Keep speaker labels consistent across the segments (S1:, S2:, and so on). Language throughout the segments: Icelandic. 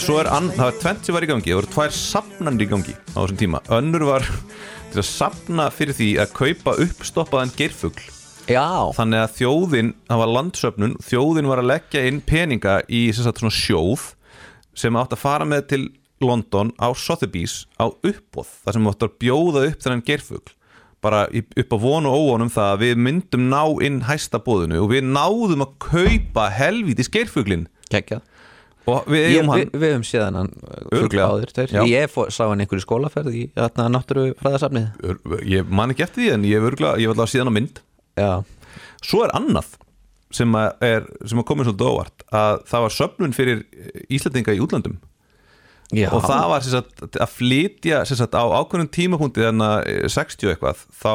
S1: Svo er ann, það var tvent sem var í gangi Það voru tvær safnanir í gangi á þessum tíma. Önnur var til að safna fyrir því að kaupa uppstoppaðan geirfugl.
S2: Já,
S1: Þannig að þjóðin, það var landsöfnun Þjóðin var að leggja inn peninga í sagt, svona sjóð sem átt að fara með til London á Sotheby's á uppbóð þar sem átt að bjóða upp þennan geirfugl. Bara upp á vonu og óvonum það að við myndum ná inn hæsta bóðinu og við náðum að kaupa helvítis geirfuglin
S2: geggjað.
S1: og við
S2: Ég,
S1: eigum hann.
S2: við, við höfum séð hann áður. Ég fór, sá hann einhverju skólaferð í náttúru fræðasafnið
S1: Ör- ég man ekki eftir því en ég hef örgulega, ég var allavega síðan á mynd.
S2: Já,
S1: svo er annað sem að er, sem að komið svolítið óvart að það var söfnun fyrir Íslandinga í útlandum
S2: Já.
S1: og það var sagt, að flytja sagt, á ákveðnum tímapunkti þannig að 60 eitthvað þá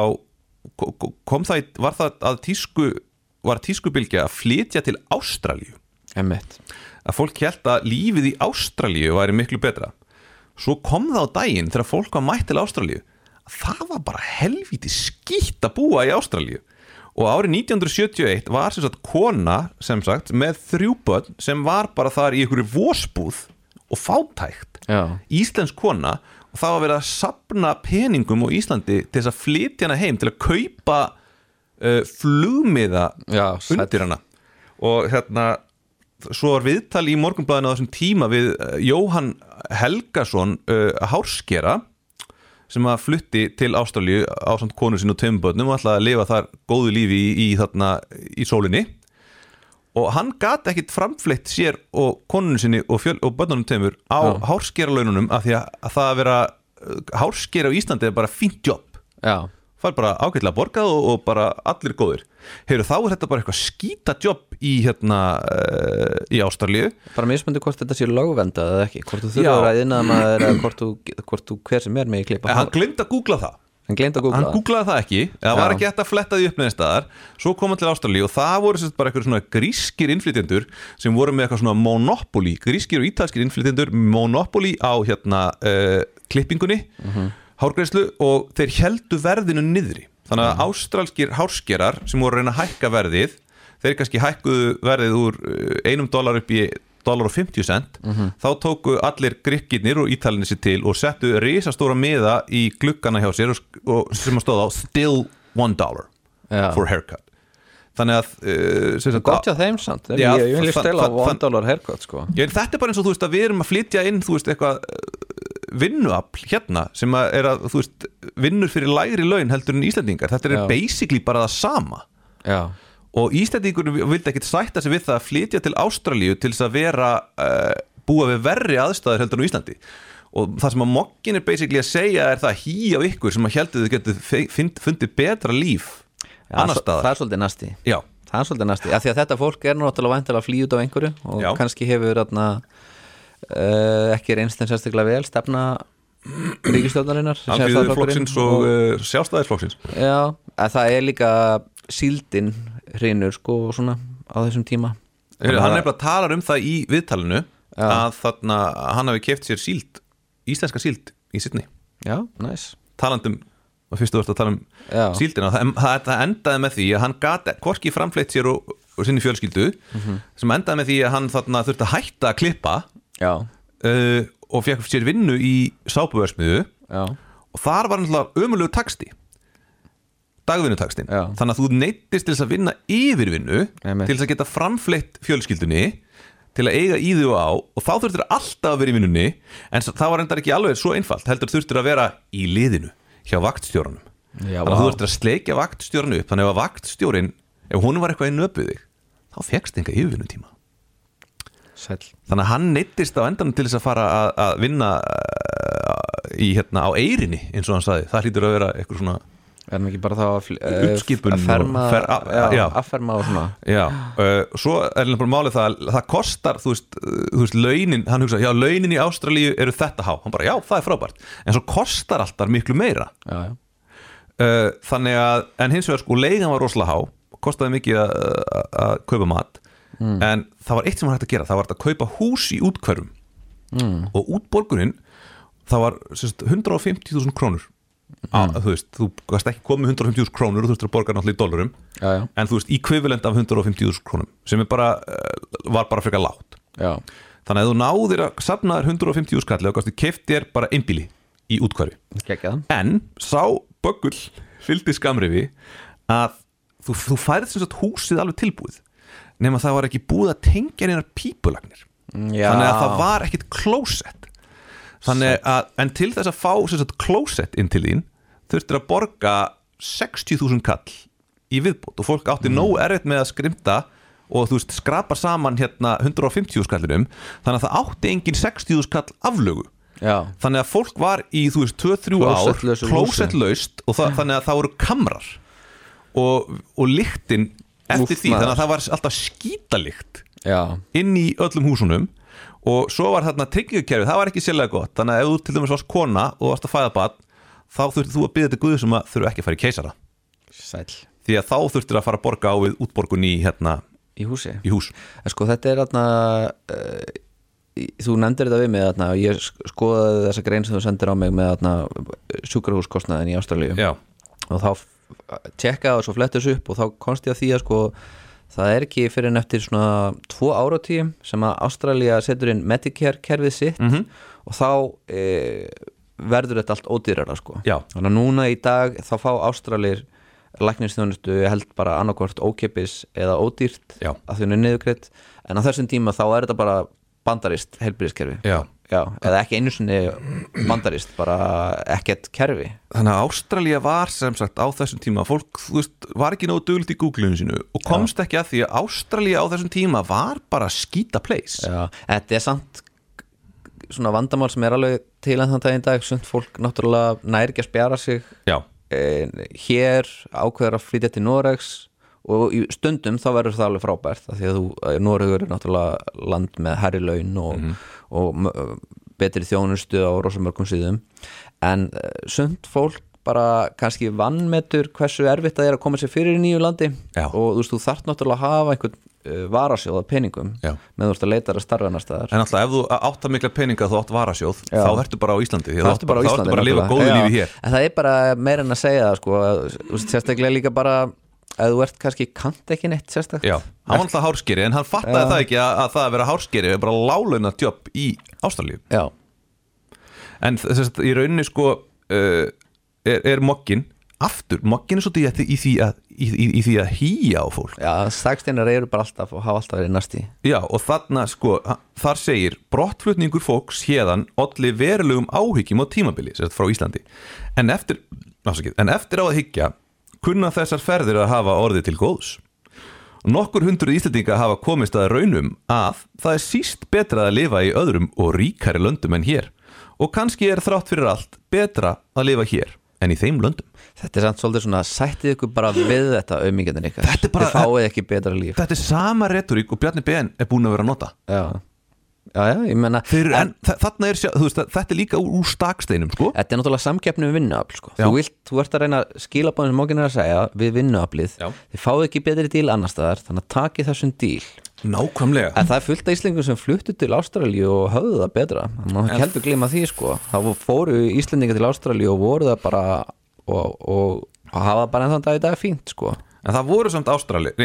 S1: ko- ko- kom það, var það að tísku var tískubilgja að flytja til Ástralíu.
S2: Emmett
S1: að fólk held að lífið í Ástralíu væri miklu betra. Svo kom það á daginn þegar fólk var mætt til Ástralíu. Að það var bara helviti skýtt að búa í Ástralíu. Og árið 1971 var sem sagt kona sem sagt með þrjú börn sem var bara þar í einhverju vósbúð og fátækt.
S2: Já.
S1: íslensk kona og það var verið að sapna peningum á Íslandi til þess að flytja hana heim til að kaupa uh, flugmiða undir hana. Og hérna svo var viðtal í morgunblæðinu á þessum tíma við uh, Jóhann Helgason uh, hárskera sem að flutti til Ástralíu á samt konu tveim börnum og ætlaði að lifa þar góðu lífi í, í, þarna, í sólinni. Og hann gat ekkit framfleitt sér og konunum sinni og, fjöl, og börnunum tveimur á
S2: Já.
S1: hárskera af því að, að það að vera uh, hárskera á Íslandi er bara fínt jobb
S2: Já,
S1: fær bara ágætlega borgað og, og bara allir góðir Heyrðu, þá er þetta bara eitthvað skýta jobb í hérna uh, í Ástralíu.
S2: Bara mismöndi hvort þetta sé lögvendað eða ekki hvort þú þurfur að innan maður hvort þú, hvort þú hver sem er með í klippa
S1: en hann glemd að googla það.
S2: Hann að
S1: hann
S2: googla
S1: googlaði það ekki, það var ekki hægt að fletta því upp með staðar, svo kom hann til Ástralíu og það voru sagt bara eitthvað svona grískir innflytjendur sem voru með eitthvað svona monopoly, grískir og ítalskir innflytjendur monopoly á hérna uh, klippingunni, hárgreislu og þeir heldu verðinu niðri þannig að ástralskir hárskerar sem voru að reyna að hækka verðið þeir kannski hækkuðu verðið úr uh, einum dólar upp í dólar og 50 cent. Þá tóku allir grikkirnir og ítalinni sér til og settu risastóra miða í gluggana hjá sér og, og sem að stóða á still one dollar
S2: Já.
S1: for haircut. Þannig að uh,
S2: gott hjá þeim samt. Ég, ég vil stela one dollar haircut sko.
S1: En þetta er bara eins og þú veist að við erum að flytja inn þú veist eitthvað uh, vinnuafl hérna sem að er að þú veist vinnur fyrir lægri laun heldur en Íslendingar. Þetta er
S2: Já.
S1: basically bara það sama.
S2: Já,
S1: og Íslendingur vildi ekkit sætta sig við það að flytja til Ástralíu til þess að vera uh, búa við verri aðstæður heldur en Íslandi. Og það sem að mokkin er basically að segja er það hí á ykkur sem að heldur þau getur fundið, betra líf
S2: Já,
S1: annar
S2: svo- það
S1: staðar
S2: er svolítið næsti
S1: Já,
S2: það er svolítið næsti, af því að þetta fólk er náttúrulega væntilega að flýja út á einhverju og
S1: Já.
S2: kannski hefur uh, ekki reynst þeim sérstaklega vel stefna ríkistjóðnarinnar
S1: Alþýðuflokksins og uh, sjálfstæðisflokksins
S2: Já, að það er líka síldin hrinur sko og svona á þessum tíma
S1: Heyrðu, Hann er bara að tala um það í viðtalinu
S2: Já.
S1: að þarna hann hafi keft sér síld íslenska síld í Sydney
S2: Já, næs
S1: talandum og fyrstu vart að tala um
S2: Já.
S1: síldina það, það, það endaði með því að hann gat hvorki framfleitt sér og, og sinni fjölskyldu
S2: Mhm.
S1: sem endaði með því að hann þarna þurfti að hætta að klippa uh, og fekk sér vinnu í sápuversmiðu
S2: já,
S1: og þar var hann ömulegu taksti dagvinnutakstinn. Þannig að þú neyttist til þess að vinna yfirvinnu
S2: Einmitt.
S1: til þess að geta framfleitt fjölskyldunni til að eiga í því og á og þá þurftir alltaf að vera í vinnunni en það var endar ekki alveg svo einfalt heldur þurftir að vera í liðinu hjá vaktstjóranum.
S2: Já,
S1: þannig að þú þurftir að sleikja vaktstjóranu upp þannig að vaktstjórin, ef hún var eitthvað í nöpuð þig þá fegst enga yfirvinnutíma
S2: sæll.
S1: Þannig að hann neyttist á endanum til þess að fara að, að vinna uh, í hérna á eirinni eins og hann sagði, það hlýtur að vera eitthvað svona
S2: Er hann ekki bara þá að, eh,
S1: Uppskipun
S2: að ferma,
S1: fer- a-
S2: já,
S1: já.
S2: afferma og svona?
S1: Já, uh, svo er bara málið það að það kostar, þú veist, þú veist launin, hann hugsa, já, launin í Ástralíu eru þetta há, hann bara, já, það er frábært. En svo kostar alltaf miklu meira.
S2: Já,
S1: uh, þannig að, en hins vegar sko leigan var rosalega há, kostaði mikið að, að- að kaupa mat en það var eitt sem var hægt að gera, það var hægt að kaupa hús í útkverfum
S2: mm.
S1: og útborgunin það var sem sagt, 150.000 krónur. Á, þú veist, þú gast ekki komið 150.000 krónur og þú veist að borga náttúrulega í dólarum
S2: já, já,
S1: en þú veist, equivalent af 150.000 krónum sem bara, uh, var bara frekar lágt.
S2: Já,
S1: þannig að þú náðir að safna þér 150.000 kalli og gastu keft þér bara einbíli í
S2: geggjað.
S1: En sá böggull fylgdi skamrifi að þú, þú færið húsið alveg tilbúið nema það var ekki búið að tengja neinar pípulagnir.
S2: Já,
S1: þannig að það var ekkit klósett að, en til þess að fá klósett inn til þín þurftir að borga 60.000 kall í viðbútt og fólk átti nóg erfitt með að skrimta og þú veist skrapa saman hérna 150 skallinum þannig að það átti engin 60.000 kall aflögu.
S2: Já,
S1: þannig að fólk var í þú veist 2-3 ár klósettlaust og það, þannig að það voru kamrar. Og, og lyktin eftir
S2: Úff,
S1: því,
S2: maður.
S1: þannig að það var alltaf skítalikt
S2: já,
S1: inn í öllum húsunum og svo var þarna tryggingakerfið, það var ekki sérlega gott. Þannig að ef þú til dæmis varst kona og varst að fæða bad þá þurftir þú að byggja þetta guðu sem að þurfa ekki að fara í keisara.
S2: Sæl
S1: því að þá þurftir að fara að borga á við útborgun í, hérna,
S2: í húsi?
S1: í hús.
S2: En sko þetta er þarna uh, þú nefndir þetta við mig þarna og ég sk- skoðaði þessa grein sem þú sendir á mig með þarna sjúkrahúskostnaðin í Ástralíu.
S1: Já,
S2: og þá tjekkaði og svo flettus upp og þá komst ég að því að sko það er ekki fyrir en eftir svona tvo áratíum sem að Ástralía setur inn Medicare kerfið sitt
S1: Mhm.
S2: og þá e, verður þetta allt ódýrara sko
S1: Já.
S2: þannig að núna í dag þá fá Ástralir læknistjónustu held bara annarkvort ókepis eða ódýrt
S1: Já.
S2: að er niðurgreitt en á þessum tíma þá er þetta bara bandarist helbriðiskerfi
S1: já
S2: Já, eða ekki einu sinni bandarist bara ekkert kerfi.
S1: Þannig að Ástralía var sem sagt á þessum tíma fólk, veist, var ekki nógu dugult í Google-inu sínu og komst ekki að því að Ástralía á þessum tíma var bara skýta place.
S2: Já, þetta er samt svona vandamál sem er alveg til að þann daginn dag. Sumt fólk náttúrulega nær ekki að spjara sig.
S1: Já,
S2: en hér ákveður að flytja til Noregs og í stundum þá verður það alveg frábært því að þú, Noregur er náttúrulega land með herri laun og, og m- betri þjónustu á rosamörgum síðum en uh, sumt fólk bara kannski vannmetur hversu erfitt það er að koma sér fyrir í nýju landi.
S1: Já.
S2: og þú veist, þú þarft náttúrulega að hafa einhvern uh, varasjóð af peningum
S1: Já.
S2: með þú veist að leita að starfa annar staðar.
S1: En alltaf ef þú átt að mikla peninga þú átt varasjóð,
S2: Já.
S1: þá ertu bara á Íslandi.
S2: Það ertu bara
S1: þá ertu bara að lifa góðu lífi hér.
S2: En það er bara meira en að segja það sko, sérstaklega líka bara að þú ert kannski kant ekki neitt sérstakt.
S1: Já, hann var alltaf hárskeri en hann fattaði
S2: Já.
S1: það ekki að, að það að vera hárskeri er bara lálauna jobb í Ástralíu.
S2: Já,
S1: en þess að í rauninni sko uh, er, er mokkin aftur, mokkin er svolítið í, í, því að, í, í, í því að hýja á fólk.
S2: Já stagsteinar eru bara alltaf og hafa alltaf verið næsti
S1: Já, og þarna sko, þar segir brottflutningur fólks hérðan olli verulegum áhyggjum á tímabili sagt frá Íslandi. En eftir, afsakið, en eftir á að hyggja kunna þessar ferðir að hafa orðið til góðs. Nokkur hundruð Íslandinga hafa komist að raunum að það er síst betra að lifa í öðrum og ríkari löndum en hér. Og kannski er þrátt fyrir allt betra að lifa hér en í þeim löndum.
S2: Þetta er samt svolítið svona, sættið ykkur bara við þetta auðmíkjandinn ykkar
S1: Þetta er bara-
S2: Þið fáið ekki betra líf.
S1: Þetta er sama retorík og Bjarni BN er búin að vera að nota.
S2: Já, já, já ég menna
S1: Þeir, en, en þarna er, þú veist, þetta er líka úr, staksteinum sko.
S2: Þetta er náttúrulega samkeppni við vinnuafl sko.
S1: Já.
S2: þú, vilt, þú ert að reyna skilabóðin sem mókin er að segja við vinnuaflið. Þið fáið ekki betri díl annar staðar þannig að takið þessum díl.
S1: Nákvæmlega.
S2: En það er fullt af Íslendingum sem fluttu til Ástralíu og höfðu það betra. Má ekki heldur glima því sko. Það fóru Íslendingar til Ástralíu og voru það bara og, og, og hafa bara ennþann dag í dag fínt sko
S1: En það voru samt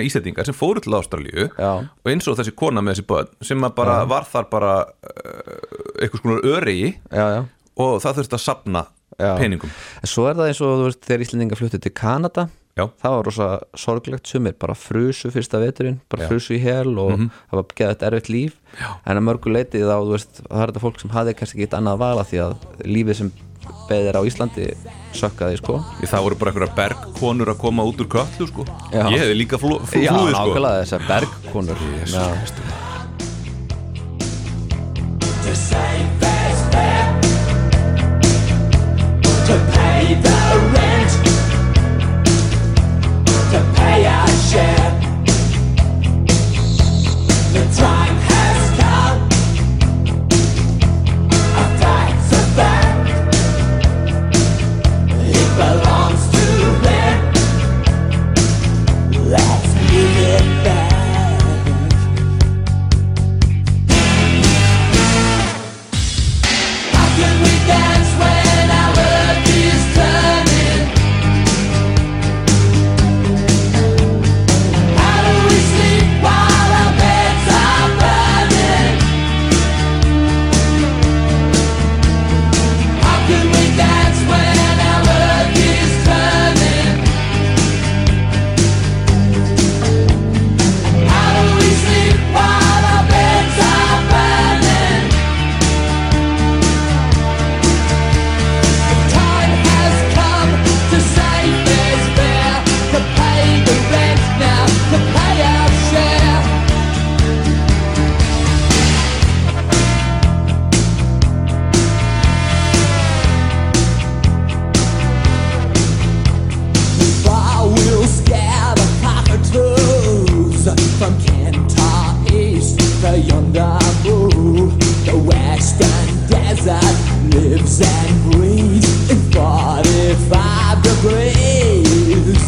S1: Íslandingar sem fóru til Ástralíu
S2: Já.
S1: og eins og þessi kona með þessi börn sem bara var þar bara uh, eitthvað skonar
S2: Já, já
S1: og það þurfti að sapna
S2: Já.
S1: peningum
S2: En svo er það eins og þú veist þegar Íslendingar fluttu til Kanada
S1: Já.
S2: Það var rosa sorglegt sumir bara frusu fyrsta veturinn, bara frusu í hel og það var geðað erfitt líf Já. en að mörgu leiti þá, þú veist, það er þetta fólk sem hafði kannski ekki annað vala því að lífið sem beðir á Íslandi sökkaði sko.
S1: Það voru bara einhverja bergkonur að koma út úr köllu sko.
S2: Já.
S1: Ég hefði líka flú, flú,
S2: Já,
S1: flúið sko.
S2: nákvæmlega þessar bergkonur. Já.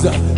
S2: Gaza.